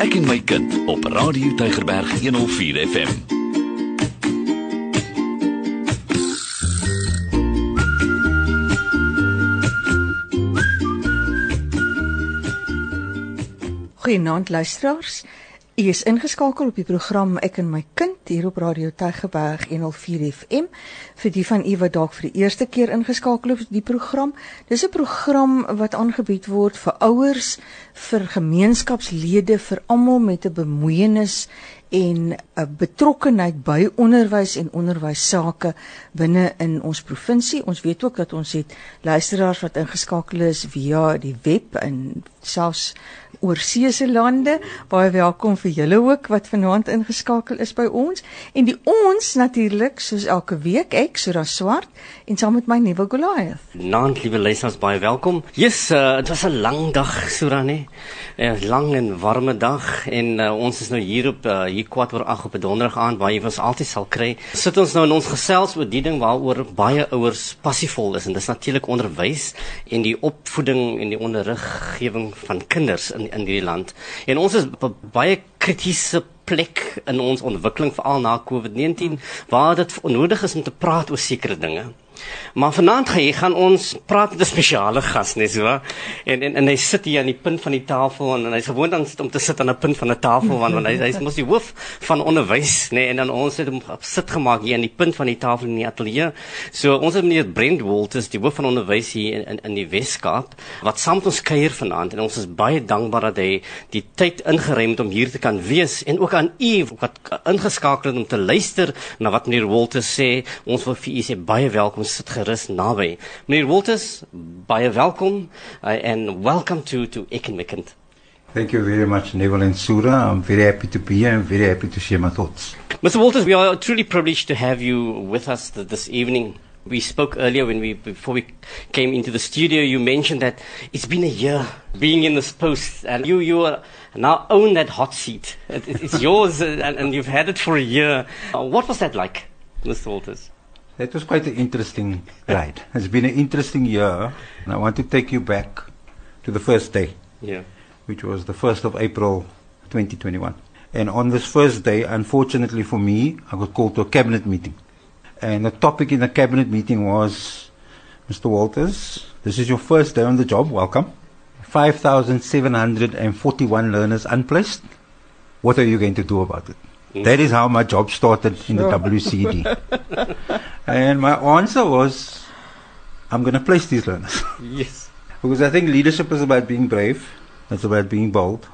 Ek en my kind op Radio Tygerberg 104 FM. Goeienaand luisteraars. U is ingeskakel op die program Ek en my kind hier op Radio Tygerberg 104 FM. Vir die van u wat dalk vir die eerste keer ingeskakel is op die program, dis 'n program wat aangebied word vir ouers, vir gemeenskapslede, vir almal met 'n bemoeienis en 'n betrokkenheid by onderwys en onderwysake binne in ons provinsie. Ons weet ook dat ons het luisteraars wat ingeskakel is via die web en selfs oorseese lande. Baie welkom vir julle ook wat vanaand ingeskakel is by ons. En die ons natuurlik soos elke week ek Sura Swart en saam met my nuwe Goliath. Naand liewe luisters baie welkom. Yes, uh, dit was 'n lang dag Sura nê. 'n Lang en warme dag en uh, ons is nou hier op uh, kwart oor 8 op 'n donderdag aand waar jy ons altyd sal kry. Sit ons nou in ons gesels oor die ding waaroor baie ouers passievol is en dis natuurlik onderwys en die opvoeding en die onderriggewing van kinders in in hierdie land. En ons is baie kritiese plek in ons ontwikkeling veral na COVID-19 waar dit onnodig is om te praat oor sekere dinge. Maar vanaand gaan gaan ons praat met 'n spesiale gas, nee so. En en en hy sit hier aan die punt van die tafel en, en hy's gewoond aan om te sit aan 'n punt van 'n tafel want, want hy hy's mos die hoof van onderwys, nee en dan ons het hom sit gemaak hier aan die punt van die tafel in die ateljee. So ons het meneer Brent Walters, die hoof van onderwys hier in in, in die Weskaap wat saam met ons kuier vanaand en ons is baie dankbaar dat hy die tyd ingeruim het om hier te kan wees en ook aan u wat ingeskakel het om te luister na wat meneer Walters sê. Ons wil vir u sê baie welkom sit gerus naby. Meneer Walters, baie welkom uh, and welcome to to Ek en my kind. Thank you very much, Neville and Sura. I'm very happy to be here and very happy to share my thoughts. Mr. Walters, we are truly privileged to have you with us th- this evening. We spoke earlier when we before we came into the studio. You mentioned that it's been a year being in this post, and you you are now own that hot seat. It, it, it's yours, and, and you've had it for a year. Uh, what was that like, Mr. Walters? That was quite an interesting ride. It's been an interesting year, and I want to take you back to the first day, Yeah. which was the 1st of April 2021. And on this first day, unfortunately for me, I got called to a cabinet meeting. And the topic in the cabinet meeting was Mr. Walters, this is your first day on the job, welcome. 5,741 learners unplaced. What are you going to do about it? Mm. That is how my job started in the WCD. and my answer was, I'm going to place these learners. Yes. because I think leadership is about being brave, it's about being bold,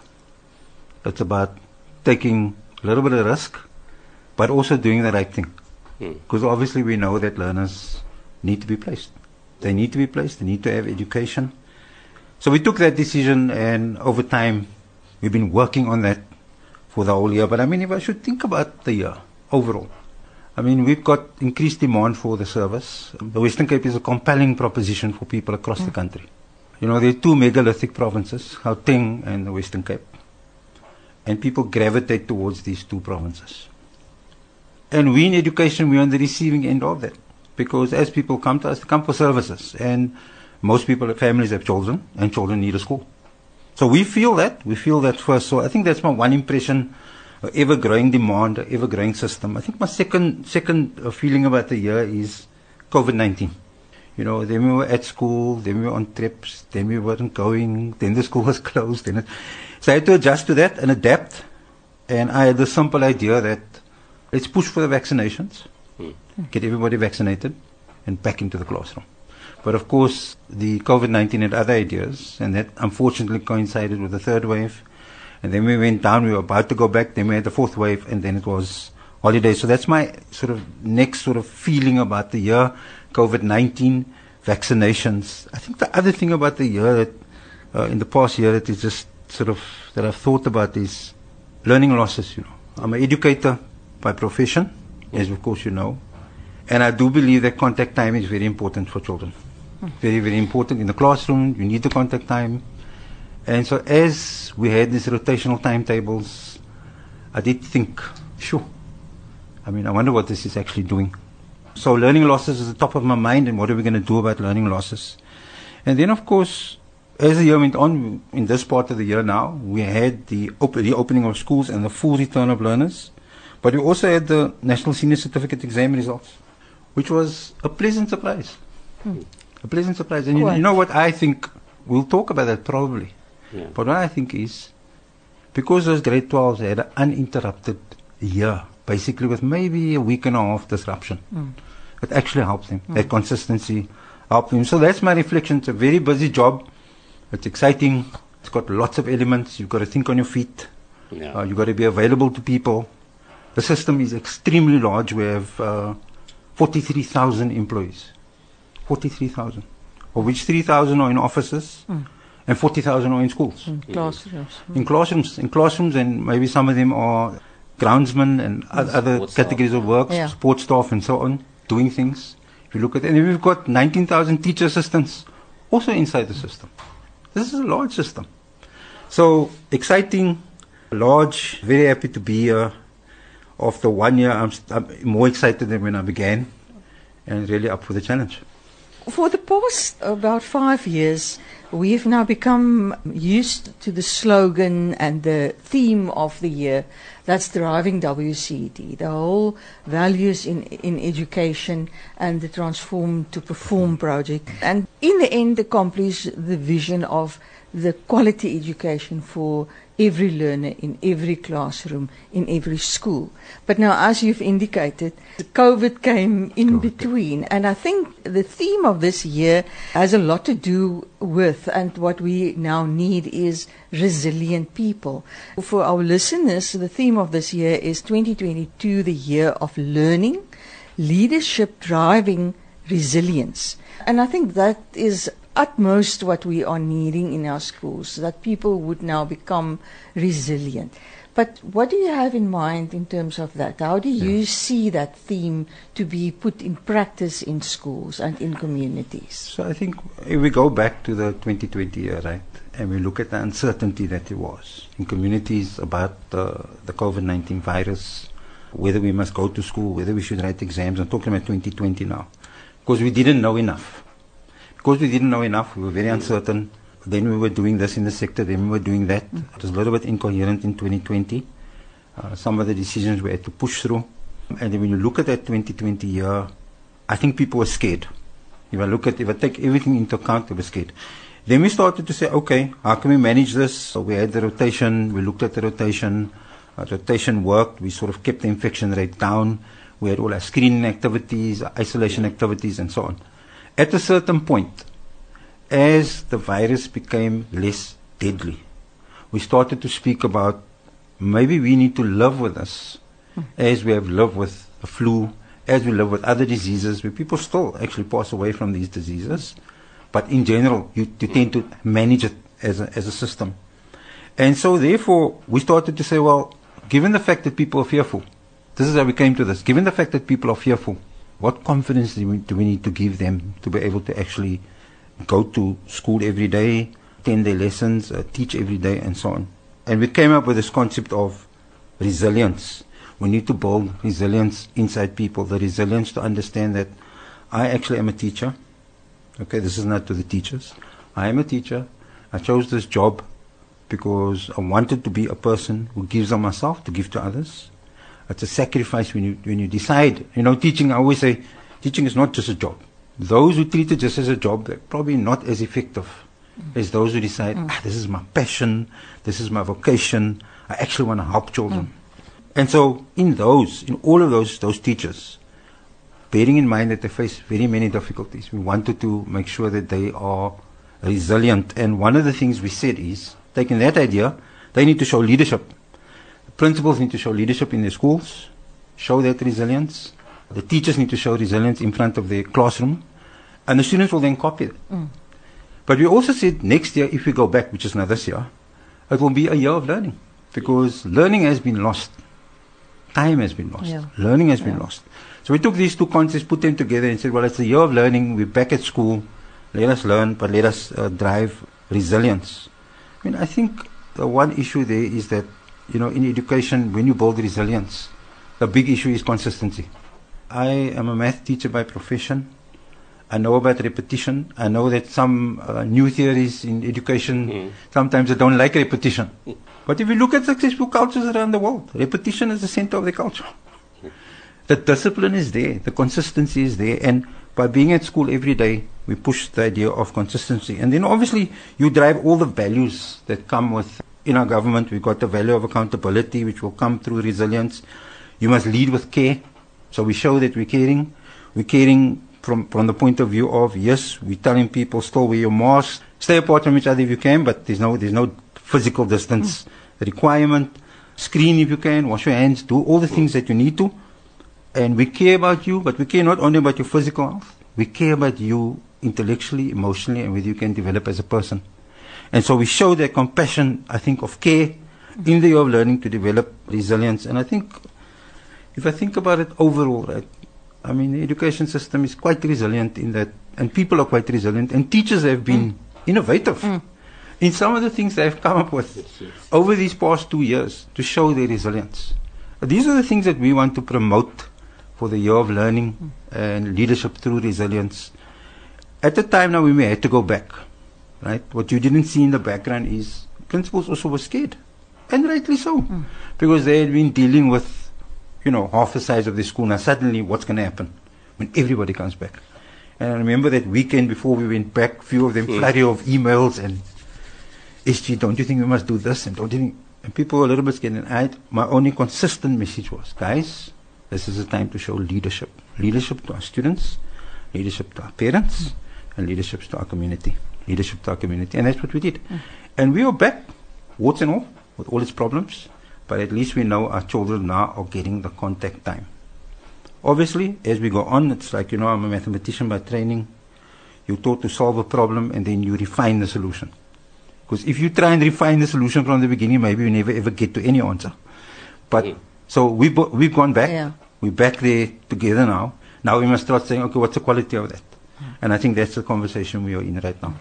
it's about taking a little bit of risk, but also doing the right thing. Hmm. Because obviously we know that learners need to be placed. They need to be placed, they need to have education. So we took that decision, and over time, we've been working on that for the whole year. But I mean, if I should think about the year overall, I mean, we've got increased demand for the service. The Western Cape is a compelling proposition for people across the mm. country. You know, there are two megalithic provinces, Gauteng and the Western Cape. And people gravitate towards these two provinces. And we in education, we're on the receiving end of that. Because as people come to us, they come for services. And most people, families have children, and children need a school. So we feel that. We feel that first. So I think that's my one impression. Uh, ever growing demand, ever growing system. I think my second second uh, feeling about the year is COVID nineteen. You know, then we were at school, then we were on trips, then we weren't going, then the school was closed. Then it, so I had to adjust to that and adapt. And I had the simple idea that let's push for the vaccinations, get everybody vaccinated, and back into the classroom. But of course, the COVID 19 had other ideas, and that unfortunately coincided with the third wave. And then we went down, we were about to go back, then we had the fourth wave, and then it was holiday. So that's my sort of next sort of feeling about the year COVID 19, vaccinations. I think the other thing about the year that, uh, in the past year that is just sort of, that I've thought about is learning losses, you know. I'm an educator by profession, as of course you know. And I do believe that contact time is very important for children. Very, very important. In the classroom, you need the contact time. And so as we had these rotational timetables, I did think, sure. I mean, I wonder what this is actually doing. So learning losses is the top of my mind and what are we going to do about learning losses? And then of course, as the year went on, in this part of the year now, we had the op- reopening of schools and the full return of learners. But we also had the National Senior Certificate exam results, which was a pleasant surprise. Hmm. A pleasant surprise. And you, you know what I think? We'll talk about that probably. Yeah. But what I think is, because those grade 12s had an uninterrupted year, basically with maybe a week and a half disruption, it actually helped them. That consistency helped them. So that's my reflection. It's a very busy job. It's exciting. It's got lots of elements. You've got to think on your feet. Yeah. Uh, you've got to be available to people. The system is extremely large. We have uh, 43,000 employees. 43,000. Of which 3,000 are in offices and 40,000 are in schools In classrooms. Hmm. in classrooms, in classrooms, and maybe some of them are groundsmen and mm, o- other Support staff. categories of work, Yeah. support staff, and so on, doing things. If you look at, and we've got 19,000 teacher assistants also inside the system. This is a large system. So exciting, large. Very happy to be here. After one year, I'm, st- I'm more excited than when I began, and really up for the challenge. For the past about five years, we've now become used to the slogan and the theme of the year that's driving WCD, the whole values in, in education and the Transform to Perform project. And in the end, accomplish the vision of the quality education for every learner in every classroom, in every school. But now, as you've indicated, COVID came in between. And I think the theme of this year has a lot to do with, and what we now need is resilient people. For our listeners, the theme of this year is 2022, the year of learning, leadership driving resilience. And I think that is utmost what we are needing in our schools, that people would now become resilient. But what do you have in mind in terms of that? How do you see that theme to be put in practice in schools and in communities? So I think if we go back to the 2020 year, right, and we look at the uncertainty that there was in communities about uh, the COVID-19 virus, whether we must go to school, whether we should write exams. I'm talking about 2020 now, because we didn't know enough. Because we didn't know enough, we were very uncertain. Then we were doing this in the sector, then we were doing that. It was a little bit incoherent in 2020. Uh, some of the decisions we had to push through. And when you look at that 2020 year, I think people were scared. If I look at, if I take everything into account, they were scared. Then we started to say, okay, how can we manage this? So we had the rotation, we looked at the rotation, uh, rotation worked, we sort of kept the infection rate down, we had all our screening activities, isolation activities, and so on. At a certain point, as the virus became less deadly, we started to speak about maybe we need to live with this as we have lived with the flu, as we live with other diseases, where people still actually pass away from these diseases. But in general, you, you tend to manage it as a, as a system. And so, therefore, we started to say, well, given the fact that people are fearful, this is how we came to this. Given the fact that people are fearful, what confidence do we, do we need to give them to be able to actually go to school every day, attend their lessons, uh, teach every day, and so on? And we came up with this concept of resilience. We need to build resilience inside people, the resilience to understand that I actually am a teacher. Okay, this is not to the teachers. I am a teacher. I chose this job because I wanted to be a person who gives of myself to give to others. It's a sacrifice when you when you decide. You know, teaching. I always say, teaching is not just a job. Those who treat it just as a job, they're probably not as effective as those who decide, ah, this is my passion, this is my vocation. I actually want to help children. And so, in those, in all of those those teachers, bearing in mind that they face very many difficulties, we wanted to make sure that they are resilient. And one of the things we said is, taking that idea, they need to show leadership. Principals need to show leadership in their schools, show that resilience. The teachers need to show resilience in front of their classroom, and the students will then copy it. But we also said next year, if we go back, which is now this year, it will be a year of learning because learning has been lost. Time has been lost. Yeah. Learning has been lost. So we took these two concepts, put them together, and said, well, it's a year of learning. We're back at school. Let us learn, but let us uh, drive resilience. I mean, I think the one issue there is that, you know, in education, when you build resilience, the big issue is consistency. I am a math teacher by profession. I know about repetition. I know that some uh, new theories in education mm. sometimes they don't like repetition. But if you look at successful cultures around the world, repetition is the center of the culture. The discipline is there, the consistency is there, and by being at school every day, we push the idea of consistency. And then obviously, you drive all the values that come with in our government. We've got the value of accountability, which will come through resilience. You must lead with care. So we show that we're caring. We're caring from, from the point of view of, yes, we're telling people still wear your mask, stay apart from each other if you can, but there's no, there's no physical distance mm. requirement. Screen if you can, wash your hands, do all the things that you need to. And we care about you, but we care not only about your physical health, we care about you intellectually, emotionally, and whether you can develop as a person. And so we show that compassion, I think, of care in the year of learning to develop resilience. And I think, if I think about it overall, right, I mean, the education system is quite resilient in that, and people are quite resilient, and teachers have been mm. innovative. Mm in some of the things they've come up with yes, yes. over these past two years to show their resilience. These are the things that we want to promote for the year of learning and leadership through resilience. At the time now, we may have to go back, right? What you didn't see in the background is principals also were scared, and rightly so, mm. because they had been dealing with, you know, half the size of the school. Now suddenly, what's going to happen when everybody comes back? And I remember that weekend before we went back, few of them mm. flurry of emails and SG, don't you think we must do this? And don't you think? And people were a little bit scared. And I, my only consistent message was, guys, this is a time to show leadership. Leadership to our students, leadership to our parents, mm. and leadership to our community. Leadership to our community. And that's what we did. Mm. And we are back, warts and all, with all its problems. But at least we know our children now are getting the contact time. Obviously, as we go on, it's like, you know, I'm a mathematician by training. You're taught to solve a problem and then you refine the solution. Because if you try and refine the solution from the beginning, maybe you never ever get to any answer. But mm. so we bo- we've gone back. Yeah. We're back there together now. Now we must start saying, okay, what's the quality of that? And I think that's the conversation we are in right now.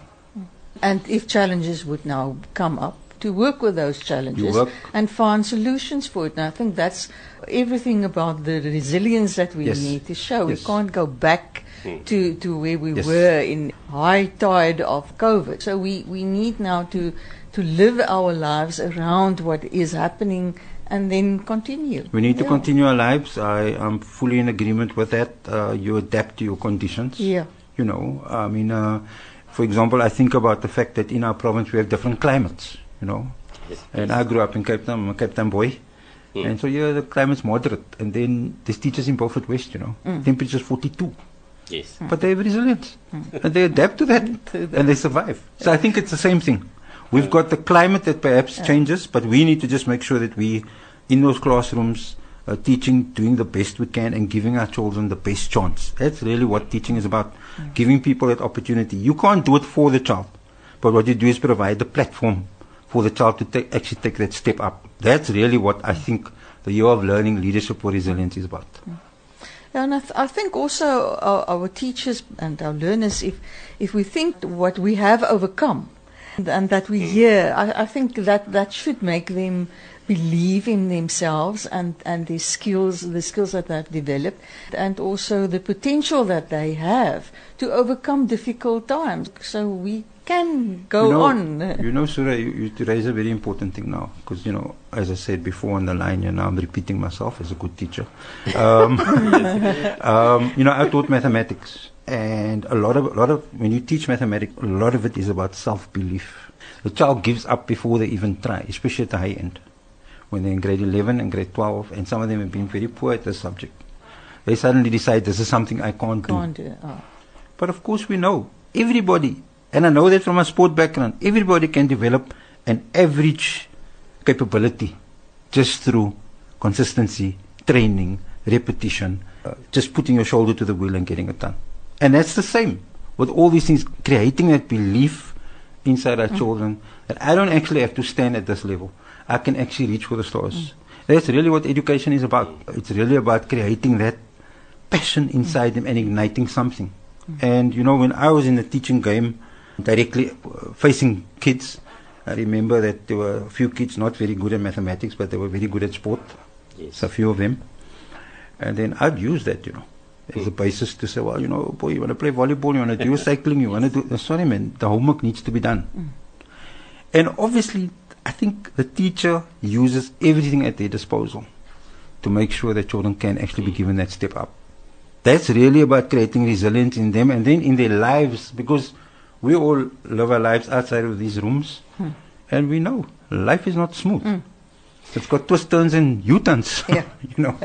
And if challenges would now come up, to work with those challenges and find solutions for it. And I think that's everything about the resilience that we yes. need to show. Yes. We can't go back mm. to, to where we yes. were in high tide of COVID. So we, we need now to, to live our lives around what is happening and then continue. We need yeah. to continue our lives. I am fully in agreement with that. Uh, you adapt to your conditions. Yeah. You know, I mean, uh, for example, I think about the fact that in our province we have different climates, you know. Yes. And I grew up in Cape Town, I'm a Cape Town boy. Mm. And so, yeah, the climate's moderate. And then there's teachers in Beaufort West, you know. Mm. Temperature's 42. Yes. But they have resilience. Mm. And they adapt to that. and they survive. So I think it's the same thing. We've got the climate that perhaps changes, but we need to just make sure that we, in those classrooms, uh, teaching, doing the best we can, and giving our children the best chance. That's really what teaching is about. Mm. Giving people that opportunity. You can't do it for the child, but what you do is provide the platform for the child to take, actually take that step up. That's really what I think the year of learning leadership for resilience is about. Mm. And I, th- I think also our, our, teachers and our learners, if if we think what we have overcome, and, and that we hear, I, I, think that that should make them believe in themselves and and the skills, the skills that they've developed, and also the potential that they have to overcome difficult times. So we can go you know, on. You know, Surah, you, you raise a very important thing now because, you know, as I said before on the line, you know, I'm repeating myself as a good teacher. Um, um, you know, I taught mathematics, and a lot of, a lot of, when you teach mathematics, a lot of it is about self-belief. The child gives up before they even try, especially at the high end, when they're in grade 11 and grade 12, and some of them have been very poor at the subject. They suddenly decide this is something I can't, can't do. do oh. But of course, we know everybody and I know that from a sport background, everybody can develop an average capability just through consistency, training, repetition, uh, just putting your shoulder to the wheel and getting it done. And that's the same with all these things, creating that belief inside our mm. children that I don't actually have to stand at this level. I can actually reach for the stars. Mm. That's really what education is about. It's really about creating that passion inside mm. them and igniting something. Mm. And you know, when I was in the teaching game, directly facing kids. I remember that there were a few kids not very good at mathematics, but they were very good at sport. Yes. a few of them. And then I'd use that, you know. as a basis to say, well, you know, boy, you want to play volleyball, you want to do cycling, you want to do. Sorry, man, the homework needs to be done. And obviously, I think the teacher uses everything at their disposal to make sure that children can actually be given that step up. That's really about creating resilience in them and then in their lives because we all live our lives outside of these rooms hmm. and we know life is not smooth. Hmm. It's got twists, turns, and U-turns. Yeah. you know,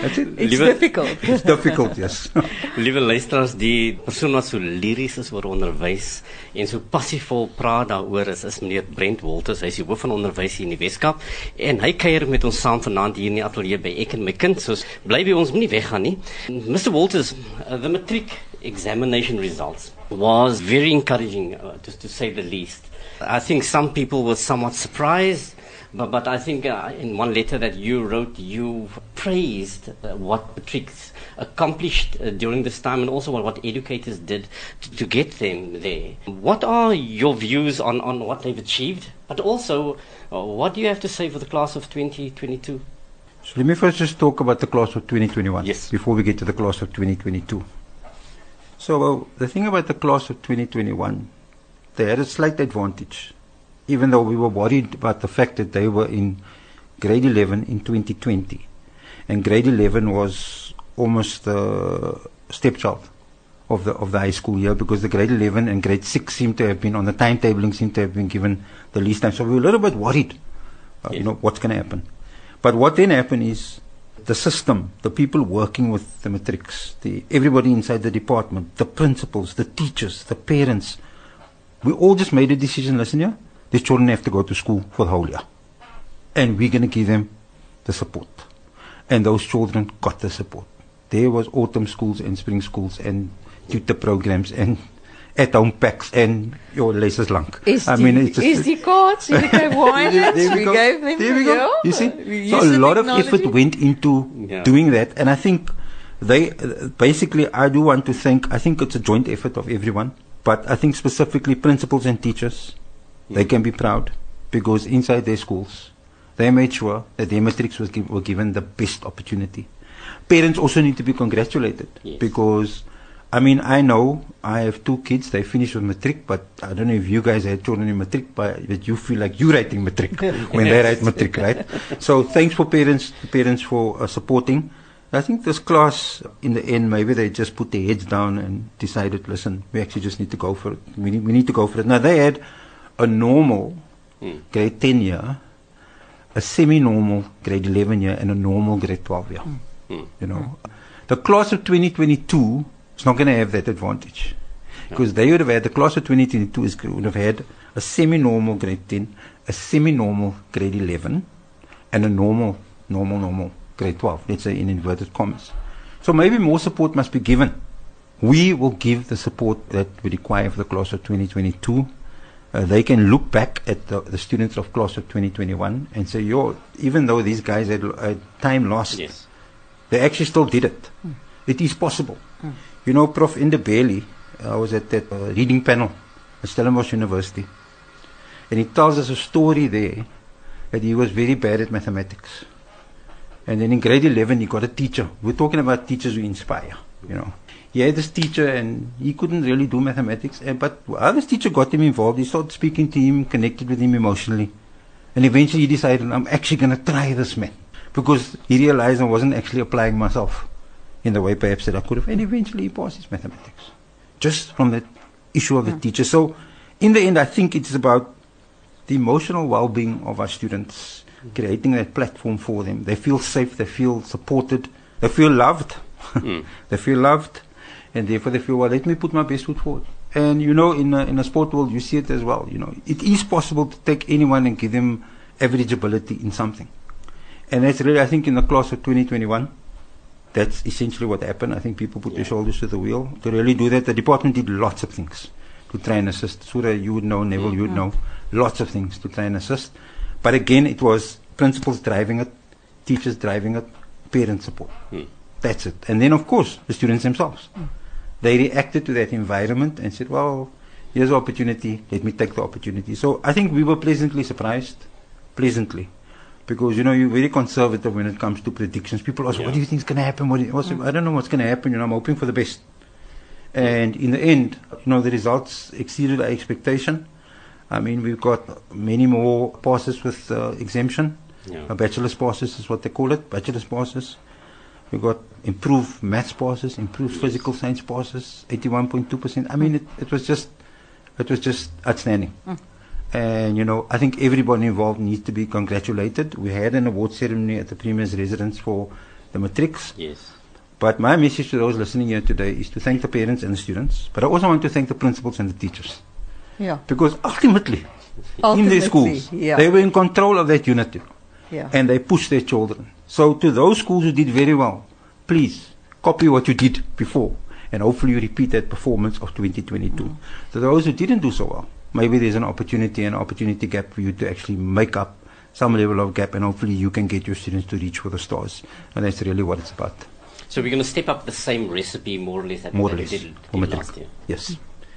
that's it. It's Liewe- difficult. It's difficult, yes. Liewe luisteraars, die persoon wat so liries is oor onderwys en so passievol praat daaroor is is meneer Brent Wolters. Hy is die hoof van onderwys hier in die Weskaap en hy kuier met ons saam vanaand hier in die ateljee by Ek en my kind. Soos bly by ons, moenie weggaan nie. Mr Wolters, uh, the matric examination results was very encouraging uh, to, to say the least. I think some people were somewhat surprised but, but I think uh, in one letter that you wrote, you praised uh, what matrics accomplished uh, during this time and also what, what educators did to, to get them there. What are your views on, on what they've achieved? But also, uh, what do you have to say for the class of 2022? So let me first just talk about the class of 2021 Yes. before we get to the class of 2022. So uh, the thing about the class of 2021, they had a slight advantage, even though we were worried about the fact that they were in grade 11 in 2020, and grade 11 was almost the stepchild of the of the high school year because the grade 11 and grade 6 seem to have been on the timetabling seem to have been given the least time. So we were a little bit worried, uh, you know, what's going to happen. But what then happened is the system, the people working with the matrics, the everybody inside the department, the principals, the teachers, the parents, we all just made a decision. Listen here, these children have to go to school for the whole year, and we're going to give them the support. And those children got the support. There was autumn schools and spring schools and tutor programs and at-home packs and your laces lang. Is I die, mean, it's just, is die cards, you gave wine, there we go. gave them, There we go. yeah. You see, We so a lot of technology. effort went into Yeah. doing that, and I think they uh, basically. I do want to thank. I think it's a joint effort of everyone, but I think specifically principals and teachers, they can be proud because inside their schools, they made sure that their matrics was giv were given the best opportunity. Parents also need to be congratulated Yes. because. I mean, I know I have two kids. They finished with matric, but I don't know if you guys had children in matric, but but you feel like you're writing matric when they write matric, right? So thanks for parents, parents for uh, supporting. I think this class, in the end, maybe they just put their heads down and decided, listen, we actually just need to go for it. We need, we need to go for it. Now they had a normal Hmm. grade 10 year, a semi-normal grade 11 year, and a normal grade 12 year. Hmm. You know, the class of 2022 is not going to have that advantage because they would have had the class of 2022 is would have had a semi-normal grade 10, a semi-normal grade 11, and a normal, normal, normal grade 12. Let's say in inverted commas. So maybe more support must be given. We will give the support that we require for the class of 2022. Uh, they can look back at the, the students of class of 2021 and say, yo, even though these guys had, had time lost, Yes. they actually still did it. It is possible. You know, Prof. Ndebele, I was at that uh, reading panel at Stellenbosch University, and he tells us a story there that he was very bad at mathematics. And then in grade 11, he got a teacher. We're talking about teachers who inspire, you know. He had this teacher and he couldn't really do mathematics, and, but this teacher got him involved, he started speaking to him, connected with him emotionally. And eventually he decided, I'm actually going to try this, man. Because he realized I wasn't actually applying myself in the way perhaps that I could have. And eventually he passed his mathematics. Just from that issue of the hmm. teacher. So in the end, I think it's about the emotional well-being of our students, creating that platform for them. They feel safe, they feel supported, they feel loved. Mm. they feel loved, and therefore they feel, well, let me put my best foot forward. And you know, in a, in a sport world, you see it as well. You know, it is possible to take anyone and give them average ability in something. And that's really, I think, in the class of 2021, that's essentially what happened. I think people put their shoulders to the wheel to really do that. The department did lots of things to try and assist. Sura, you would know, Neville, you would know, lots of things to try and assist. But again, it was principals driving it, teachers driving it, parent support. Hmm. That's it. And then, of course, the students themselves. They reacted to that environment and said, well, here's an opportunity, let me take the opportunity. So I think we were pleasantly surprised, pleasantly, Because you know you're very conservative when it comes to predictions. People ask, Yeah. "What do you think is going to happen?" What what's, I don't know what's going to happen. You know, I'm hoping for the best. And in the end, you know, the results exceeded our expectation. I mean, we've got many more passes with uh, exemption. Yeah. A bachelor's passes is what they call it, bachelor's passes. We've got improved maths passes, improved physical science passes, 81.2%. I mean, it, it was just, it was just outstanding. Hmm. And, you know, I think everybody involved needs to be congratulated. We had an award ceremony at the Premier's residence for the matrics. Yes. But my message to those listening here today is to thank the parents and the students. But I also want to thank the principals and the teachers. Ja. Because ultimately, in Ultimately, their schools, yeah. they were in control of that unity Ja. and they pushed their children. So to those schools who did very well, please copy what you did before and hopefully you repeat that performance of 2022. To those who didn't do so well, maybe there's an opportunity, an opportunity gap for you to actually make up some level of gap and hopefully you can get your students to reach for the stars. And that's really what it's about. So we're going to step up the same recipe more or less that, More or less. we did, did last year. Yes.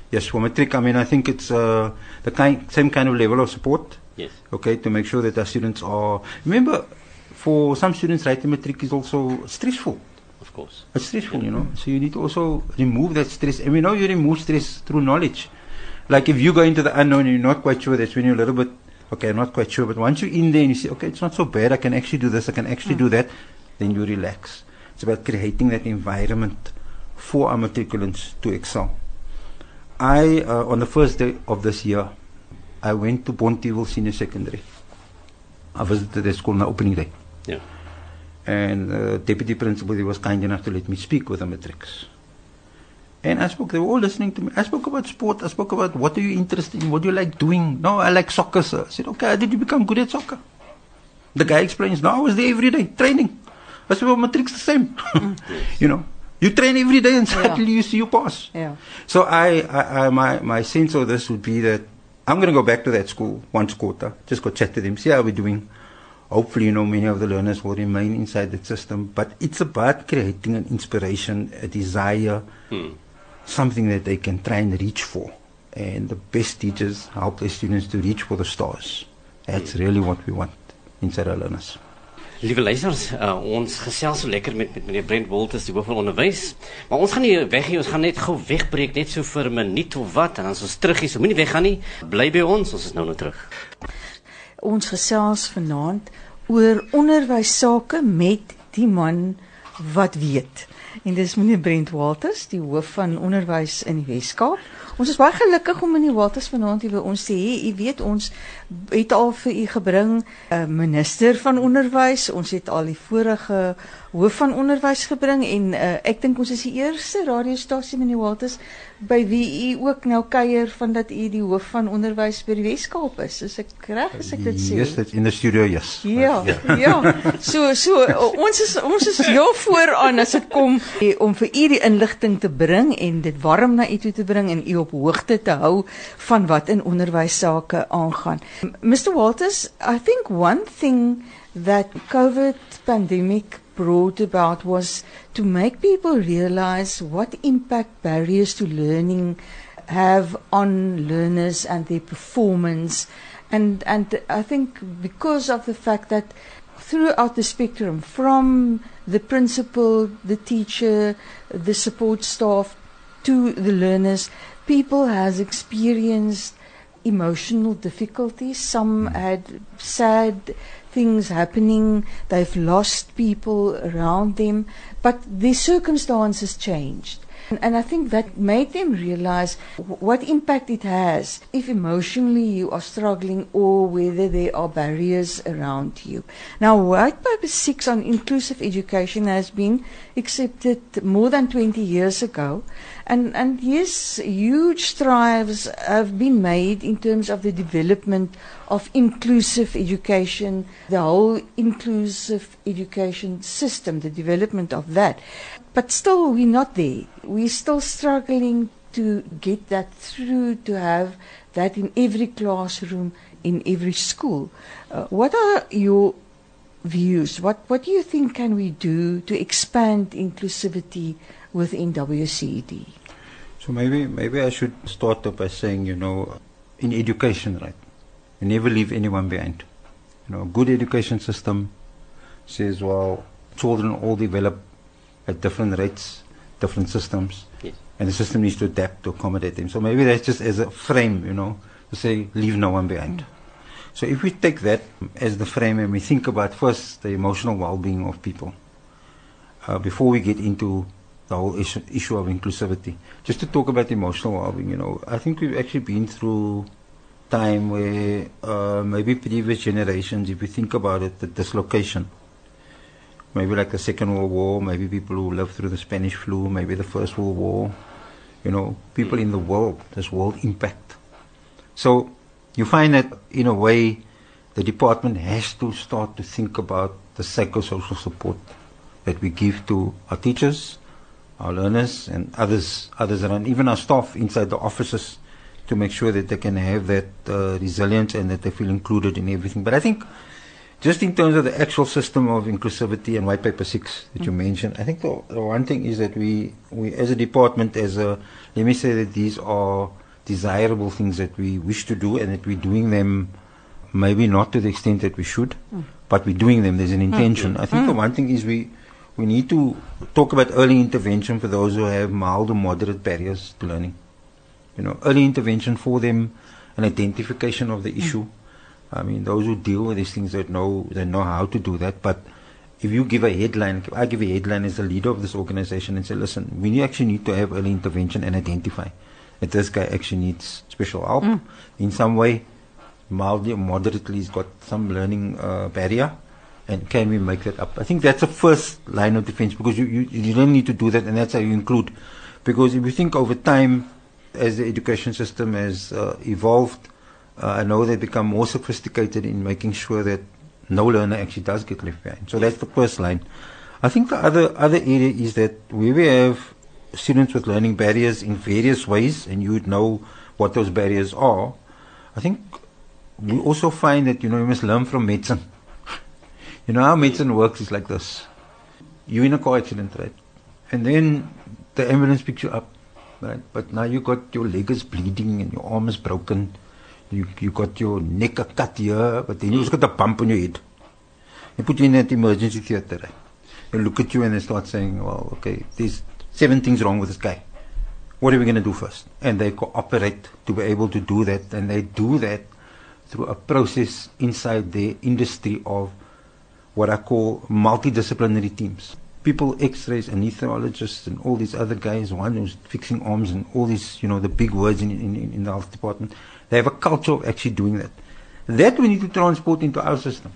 Yes, for matric, I mean, I think it's uh, the kind, same kind of level of support. Yes. okay, to make sure that our students are. Remember, for some students, writing matric is also stressful. Of course. It's stressful, you know. So you need to also remove that stress. And we know you remove stress through knowledge. Like if you go into the unknown and you're not quite sure, that's when you're a little bit, okay, I'm not quite sure. But once you're in there and you say, okay, it's not so bad, I can actually do this, I can actually do that, then you relax. It's about creating that environment for our matriculants to excel. I, uh, on the first day of this year, I went to Bonteheuwel Senior Secondary. I visited the school on the opening day. Yeah. And the deputy principal he was kind enough to let me speak with the matrics. And I spoke, they were all listening to me. I spoke about sport. I spoke about what are you interested in? What do you like doing? No, I like soccer, sir. I said, okay, how did you become good at soccer? The guy explains, no, I was there every day, training. I said, well, matrix the same. Mm. you know, you train every day and suddenly you see you pass. Yeah. So I, I, I my, my sense of this would be that I'm going to go back to that school once quarter, just go chat to them, see how we're doing. Hopefully, you know, many of the learners will remain inside the system, but it's about creating an inspiration, a desire, Hmm. something that they can try and reach for. And the best teachers help their students to reach for the stars. That's really what we want inside our learners. Liewe luisters, uh, ons gesels so lekker met met meneer Brent Wolters, die hoof van onderwys. Maar ons gaan nie weg nie, ons gaan net gou wegbreek net so vir 'n minuut of wat en dan is ons terug hier. So moenie weggaan nie. Bly by ons, ons is nou nou terug. Ons gesels vanaand oor onderwys sake met die man wat weet. En dis meneer Brent Walters, die hoof van onderwys in die Wes-Kaap. Ons is baie gelukkig om meneer Walters vanaand hier by ons te hê. U weet ons het al vir u gebring 'n uh, minister van onderwys. Ons het al die vorige hoof van onderwys gebring en uh, ek dink ons is die eerste radiostasie meneer Walters by wie u ook nou kuier van dat u die hoof van onderwys by die Wes-Kaap is. Is ek reg as ek dit sê? Yes, that's in the studio, yes. Ja, ja. So so o- ons is ons is heel vooraan as dit kom eh, om vir u die inligting te bring en dit warm na u toe te bring en u op hoogte te hou van wat in onderwys sake aangaan. Mr Walters, I think one thing that COVID pandemic brought about was to make people realize what impact barriers to learning have on learners and their performance. And and I think because of the fact that throughout the spectrum from the principal the teacher the support staff to the learners people has experienced emotional difficulties some had sad things happening they've lost people around them but their circumstances changed and, and I think that made them realize what impact it has if emotionally you are struggling or whether there are barriers around you. Now, White Paper 6 on inclusive education has been accepted more than 20 years ago. And, and yes, huge strides have been made in terms of the development of inclusive education, the whole inclusive education system, the development of that. But still, we're not there. We're still struggling to get that through, to have that in every classroom, in every school. Uh, what are your views? What, what do you think can we do to expand inclusivity within WCED? So maybe maybe I should start off by saying, you know, in education, right, you never leave anyone behind. You know, a good education system says, well, children all develop at different rates, different systems, Yes. and the system needs to adapt to accommodate them. So maybe that's just as a frame, you know, to say, leave no one behind. So if we take that as the frame and we think about first the emotional well-being of people, uh, before we get into the whole issue, issue of inclusivity, just to talk about emotional well-being, you know, I think we've actually been through time where uh, maybe previous generations, if you think about it, the dislocation, maybe like the Second World War, maybe people who lived through the Spanish flu, maybe the First World War, you know, people in the world, this world impact. So you find that in a way the department has to start to think about the psychosocial support that we give to our teachers, our learners and others others around, even our staff inside the offices to make sure that they can have that uh, resilience and that they feel included in everything. But I think just in terms of the actual system of inclusivity and white paper six that you mentioned, I think the, the one thing is that we, we as a department, as a let me say that these are desirable things that we wish to do and that we're doing them maybe not to the extent that we should, hmm. but we're doing them. There's an hmm. intention. I think the hmm. one thing is we we need to talk about early intervention for those who have mild or moderate barriers to learning. You know, early intervention for them, an identification of the issue. I mean, those who deal with these things that know they know how to do that. But if you give a headline, I give a headline as the leader of this organization and say, listen, we actually need to have early intervention and identify that this guy actually needs special help in some way, mildly or moderately, he's got some learning uh, barrier. And can we make that up? I think that's the first line of defense because you, you, you don't need to do that, and that's how you include. Because if you think over time, as the education system has uh, evolved, uh, I know they've become more sophisticated in making sure that no learner actually does get left behind. So that's the first line. I think the other other area is that where we have students with learning barriers in various ways, and you would know what those barriers are. I think we also find that you know you must learn from medicine. You know how medicine works is like this. You're in a car accident, right? And then the ambulance picks you up, right? But now you got your leg is bleeding and your arm is broken. You you got your neck cut here, but then you also got a bump on your head. They put you in that emergency theater, right? They look at you and they start saying, Well, okay, there's seven things wrong with this guy. What are we gonna do first? And they cooperate to be able to do that and they do that through a process inside their industry of what I call multidisciplinary teams. People, X-rays, anesthesiologists, and all these other guys, one who's fixing arms, and all these, you know, the big words in, in, in the health department. They have a culture of actually doing that. That we need to transport into our system.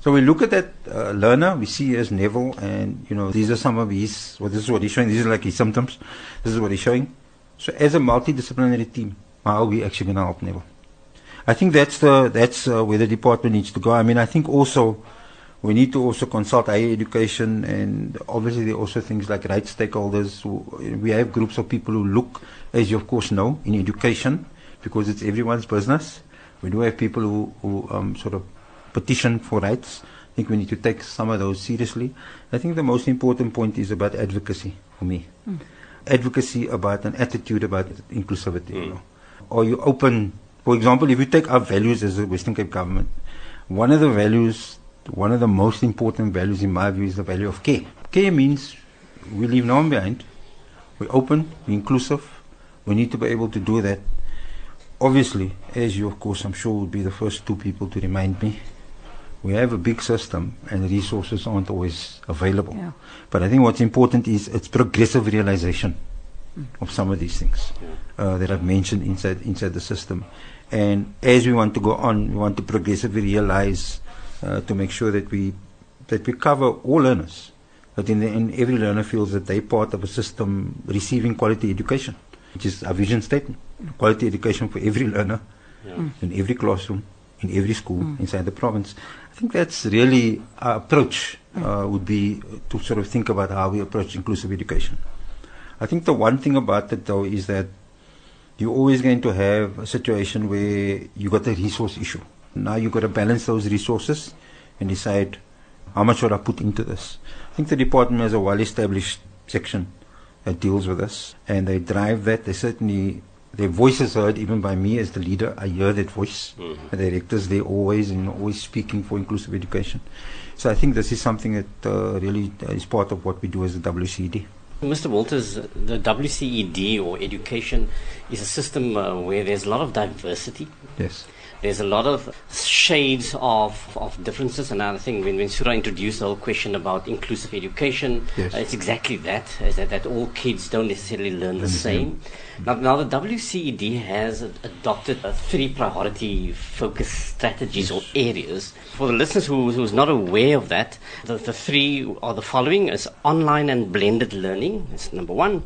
So we look at that uh, learner, we see as Neville, and you know these are some of his. Well, this is what he's showing. These are like his symptoms. This is what he's showing. So as a multidisciplinary team, how are we actually going to help Neville? I think that's the that's uh, where the department needs to go. I mean, I think also we need to also consult higher education, and obviously there are also things like rights stakeholders. We have groups of people who look, as you of course know, in education, because it's everyone's business. We do have people who, who um, sort of petition for rights. I think we need to take some of those seriously. I think the most important point is about advocacy for me. Hmm. Advocacy about an attitude about inclusivity. You hmm. know. Are you open? For example, if you take our values as a Western Cape government, one of the values, one of the most important values in my view is the value of care. Care means we leave no one behind. We're open, we're inclusive. We need to be able to do that. Obviously, as you, of course, I'm sure would be the first two people to remind me, we have a big system and resources aren't always available. Yeah. But I think what's important is it's progressive realization of some of these things uh, that I've mentioned inside inside the system. And as we want to go on, we want to progressively realize uh, to make sure that we that we cover all learners. That in the end, every learner feels that they're part of a system receiving quality education, which is our vision statement. Quality education for every learner in every classroom, in every school inside the province. I think that's really our approach uh, would be to sort of think about how we approach inclusive education. I think the one thing about it though is that you're always going to have a situation where you got a resource issue. Now you've got to balance those resources and decide how much should I put into this. I think the department has a well-established section that deals with this, and they drive that. They certainly their voice is heard even by me as the leader. I hear that voice. Mhm. The directors, they always, you know, always speaking for inclusive education. So I think this is something that uh, really uh, is part of what we do as the WCD. Mr. Walters, the WCED or education is a system uh, where there's a lot of diversity. Yes. There's a lot of shades of, of differences, and I think when, when Surah introduced the whole question about inclusive education, Yes. uh, it's exactly that, is that, that all kids don't necessarily learn the Learn the same. Now, now, the WCED has adopted three priority focus strategies or areas. For the listeners who, who's not aware of that, the, the three are the following: is online and blended learning. That's number one.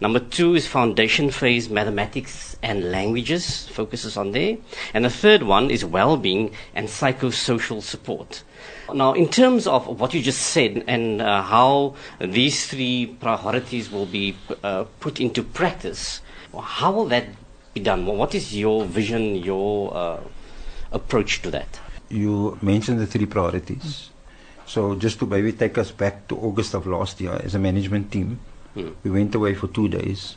Number two is foundation phase mathematics and languages, focuses on there. And the third one is well-being and psychosocial support. Now, in terms of what you just said and uh, how these three priorities will be uh, put into practice, how will that be done? What is your vision, your uh, approach to that? You mentioned the three priorities. So just to maybe take us back to August of last year as a management team, Hmm. we went away for two days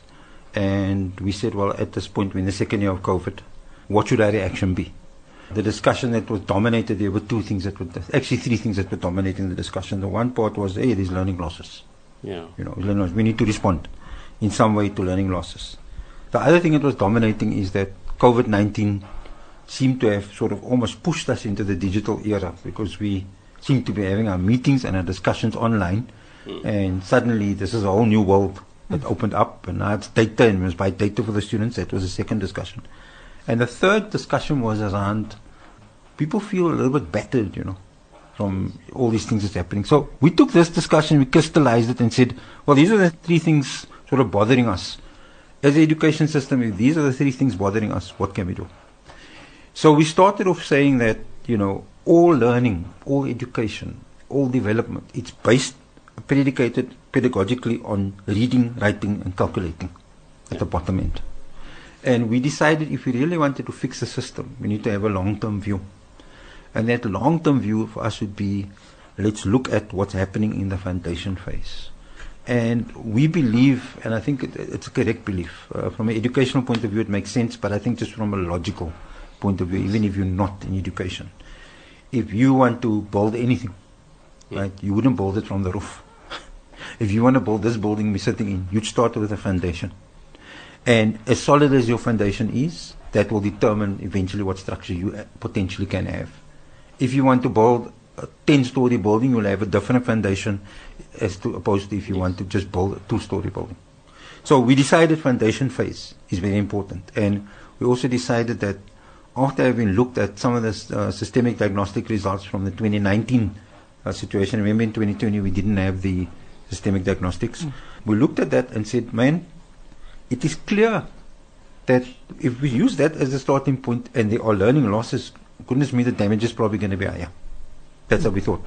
and we said, well, at this point, we're in the second year of COVID, what should our reaction be? The discussion that was dominated, there were two things that were, actually three things that were dominating the discussion. The one part was, hey, there's learning losses. Yeah. You know, we need to respond in some way to learning losses. The other thing that was dominating is that COVID 19 seemed to have sort of almost pushed us into the digital era because we seemed to be having our meetings and our discussions online, hmm. and suddenly this is a whole new world that opened up, and now it's data and we must buy data for the students. That was the second discussion. And the third discussion was around people feel a little bit battered, you know, from all these things that's happening. So we took this discussion, we crystallized it and said, well, these are the three things sort of bothering us. As an education system, if these are the three things bothering us, what can we do? So we started off saying that, you know, all learning, all education, all development, it's based, predicated pedagogically on reading, writing, and calculating at the bottom end. And we decided if we really wanted to fix the system, we need to have a long-term view. And that long-term view for us would be, let's look at what's happening in the foundation phase. And we believe, and I think it, it's a correct belief, uh, from an educational point of view it makes sense, but I think just from a logical point of view, even if you're not in education, if you want to build anything, right, you wouldn't build it from the roof. if you want to build this building we're sitting in, you'd start with a foundation. And as solid as your foundation is, that will determine eventually what structure you uh, potentially can have. If you want to build a 10 story building, you'll have a different foundation as to opposed to if you want to just build a two story building. So we decided foundation phase is very important. And we also decided that after having looked at some of the uh, systemic diagnostic results from the 2019 uh, situation, remember in 2020 we didn't have the systemic diagnostics. We looked at that and said, man, it is clear that if we use that as a starting point and there are learning losses, goodness me, the damage is probably going to be higher. That's what we thought.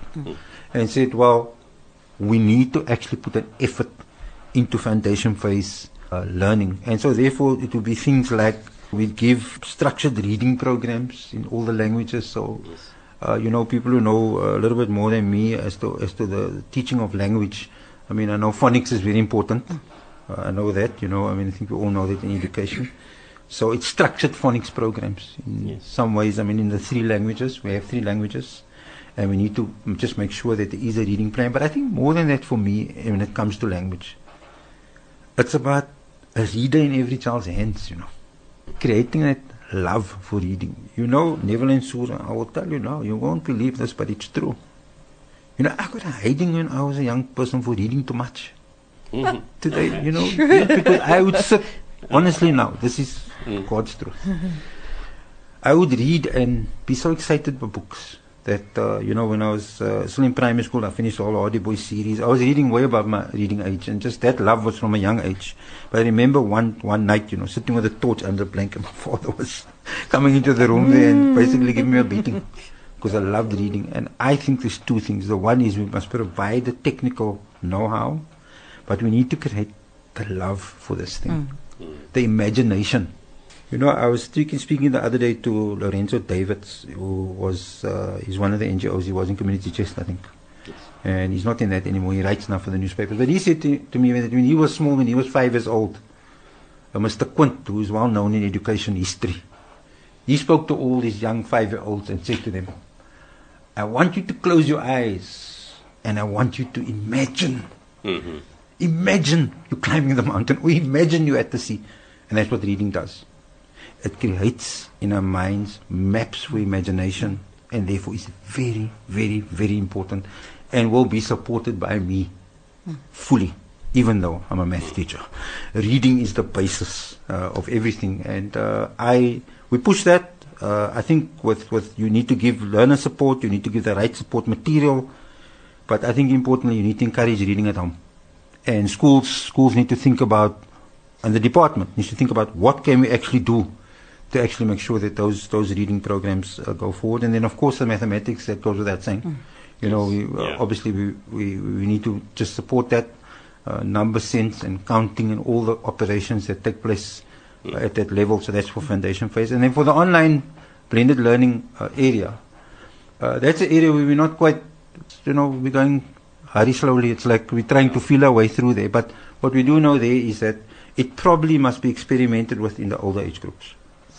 And said, well, we need to actually put an effort into foundation phase uh, learning. And so therefore it will be things like we give structured reading programs in all the languages. So, uh, you know, people who know a little bit more than me as to, as to the teaching of language. I mean, I know phonics is very important. Uh, I know that, you know, I mean, I think we all know that in education. So it's structured phonics programs in Yes. some ways. I mean, in the three languages, we have three languages, and we need to just make sure that there is a reading plan. But I think more than that for me, eh, when it comes to language, it's about a reader in every child's hands, you know, creating that love for reading. You know, Neville and Sura, I will tell you now, you won't believe this, but it's true. You know, I got a hiding when I was a young person for reading too much Mhm. today, you know, because I would sit, honestly now, this is Mm. God's truth. I would read and be so excited by books that, uh, you know, when I was uh, still in primary school, I finished all Hardy Boy series. I was reading way above my reading age, and just that love was from a young age. But I remember one, one night, you know, sitting with a torch under a blanket, my father was coming into the room there and basically giving me a beating because I loved reading. And I think there's two things. The one is we must provide the technical know-how, but we need to create the love for this thing, the imagination. You know, I was speaking, speaking the other day to Lorenzo Davids, who was uh, he's one of the NGOs. He was in Community Chest, I think, yes. and he's not in that anymore. He writes now for the newspapers. But he said to, to me that when he was small, when he was five years old, uh, Mr. Quint, who is well known in education history. He spoke to all these young five-year-olds and said to them, I want you to close your eyes and I want you to imagine. Mhm. Imagine you climbing the mountain or imagine you at the sea. And that's what reading does. It creates in our minds maps for imagination and therefore is very, very, very important and will be supported by me fully, even though I'm a math teacher. Reading is the basis uh, of everything, and uh, I we push that. Uh, I think with with you need to give learner support, you need to give the right support material, but I think importantly you need to encourage reading at home, and schools schools need to think about, and the department needs to think about what can we actually do to actually make sure that those those reading programs uh, go forward, and then of course the mathematics that goes without saying. You know, we, uh, Yeah. obviously we, we we need to just support that uh, number sense and counting and all the operations that take place uh, at that level. So that's for foundation phase, and then for the online blended learning uh, area, uh, that's an area where we're not quite, you know, we're going very slowly. It's like we're trying to feel our way through there. But what we do know there is that it probably must be experimented with in the older age groups.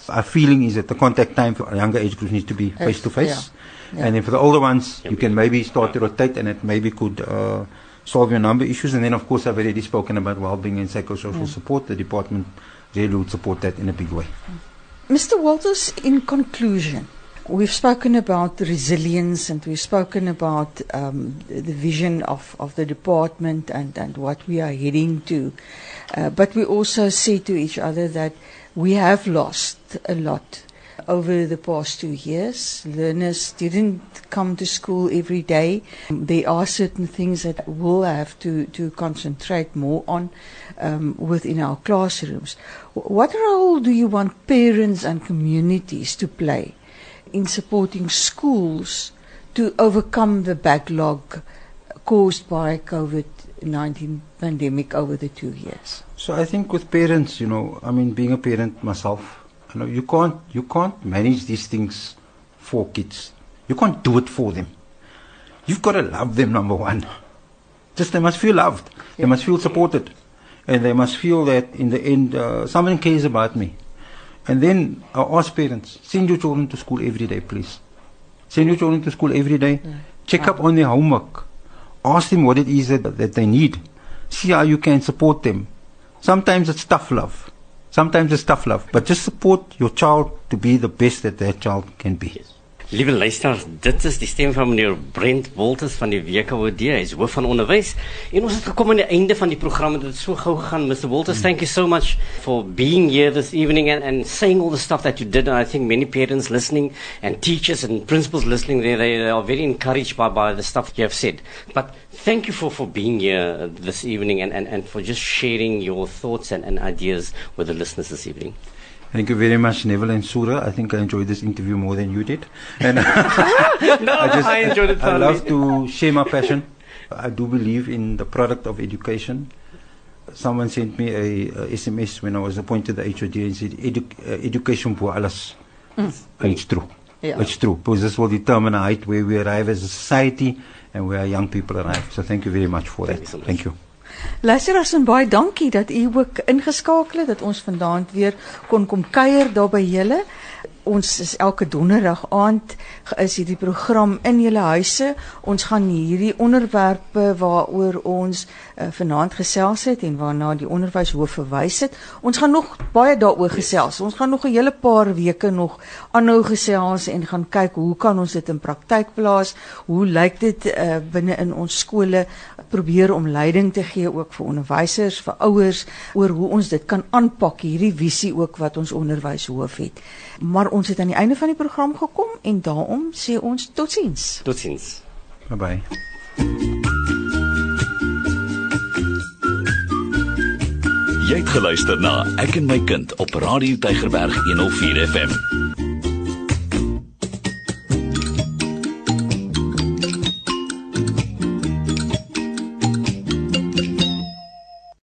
Our feeling is that the contact time for younger age groups needs to be face to face. yeah. Yeah. And then for the older ones, you can maybe start to rotate and it maybe could uh, solve your number issues. And then, of course, I've already spoken about well-being and psychosocial support. The department really would support that in a big way. Mr. Walters, in conclusion, we've spoken about resilience and we've spoken about um, the the vision of, of the department and, and what we are heading to. Uh, but we also say to each other that we have lost a lot over the past two years. Learners didn't come to school every day. There are certain things that we'll have to, to concentrate more on um, within our classrooms. What role do you want parents and communities to play in supporting schools to overcome the backlog caused by COVID-19 pandemic over the two years? So I think with parents, you know, I mean, being a parent myself, you know, you can't you can't manage these things for kids. You can't do it for them. You've got to love them. Number one, just they must feel loved. They must feel supported, and they must feel that in the end, uh, someone cares about me. And then I ask parents, send your children to school every day, please. Send your children to school every day. Check up on their homework. Ask them what it is that, that they need. See how you can support them. Sometimes it's tough love. Sometimes it's tough love. But just support your child to be the best that that child can be. Liewe luisteraars, dit is die stem van meneer Brent Wolters van die WKOD. Hy is hoof van onderwys. En ons het gekom aan die einde van die program. Dit het so gou gegaan. Mr. Wolters, thank you so much for being here this evening and, and saying all the stuff that you did. And I think many parents listening and teachers and principals listening, they, they, they are very encouraged by, by the stuff you have said. But thank you for, for being here this evening and, and, and for just sharing your thoughts and, and ideas with the listeners this evening. Thank you very much, Neville and Sura. I think I enjoyed this interview more than you did. And no, I, enjoyed it I love to share my passion. I do believe in the product of education. Someone sent me a, a SMS when I was appointed the HOD and said, Edu- uh, education for alles. And it's true. Yeah. It's true. Because this will determine our height where we arrive as a society and where our young people arrive. So thank you very much for Thank that. you so much. Thank you. Luisteraars en baie dankie dat u ook ingeskakel het dat ons vanaand weer kon kom kuier daar by julle. Ons is elke donderdag aand is hierdie program in julle huise. Ons gaan hierdie onderwerpe waaroor ons uh, vanaand gesels het en waarna die onderwyshoof verwys het. Ons gaan nog baie daaroor gesels. Ons gaan nog 'n hele paar weke nog aanhou gesels en gaan kyk hoe kan ons dit in praktyk plaas? Hoe lyk dit uh, binne in ons skole? Probeer om leiding te gee ook vir onderwysers, vir ouers oor hoe ons dit kan aanpak, hierdie visie ook wat ons onderwyshoof het. Maar ons het aan die einde van die program gekom en daarom sê ons totsiens. Totsiens. Bye bye. Jy het geluister na Ek en my kind op Radio Tygerberg 104 FM.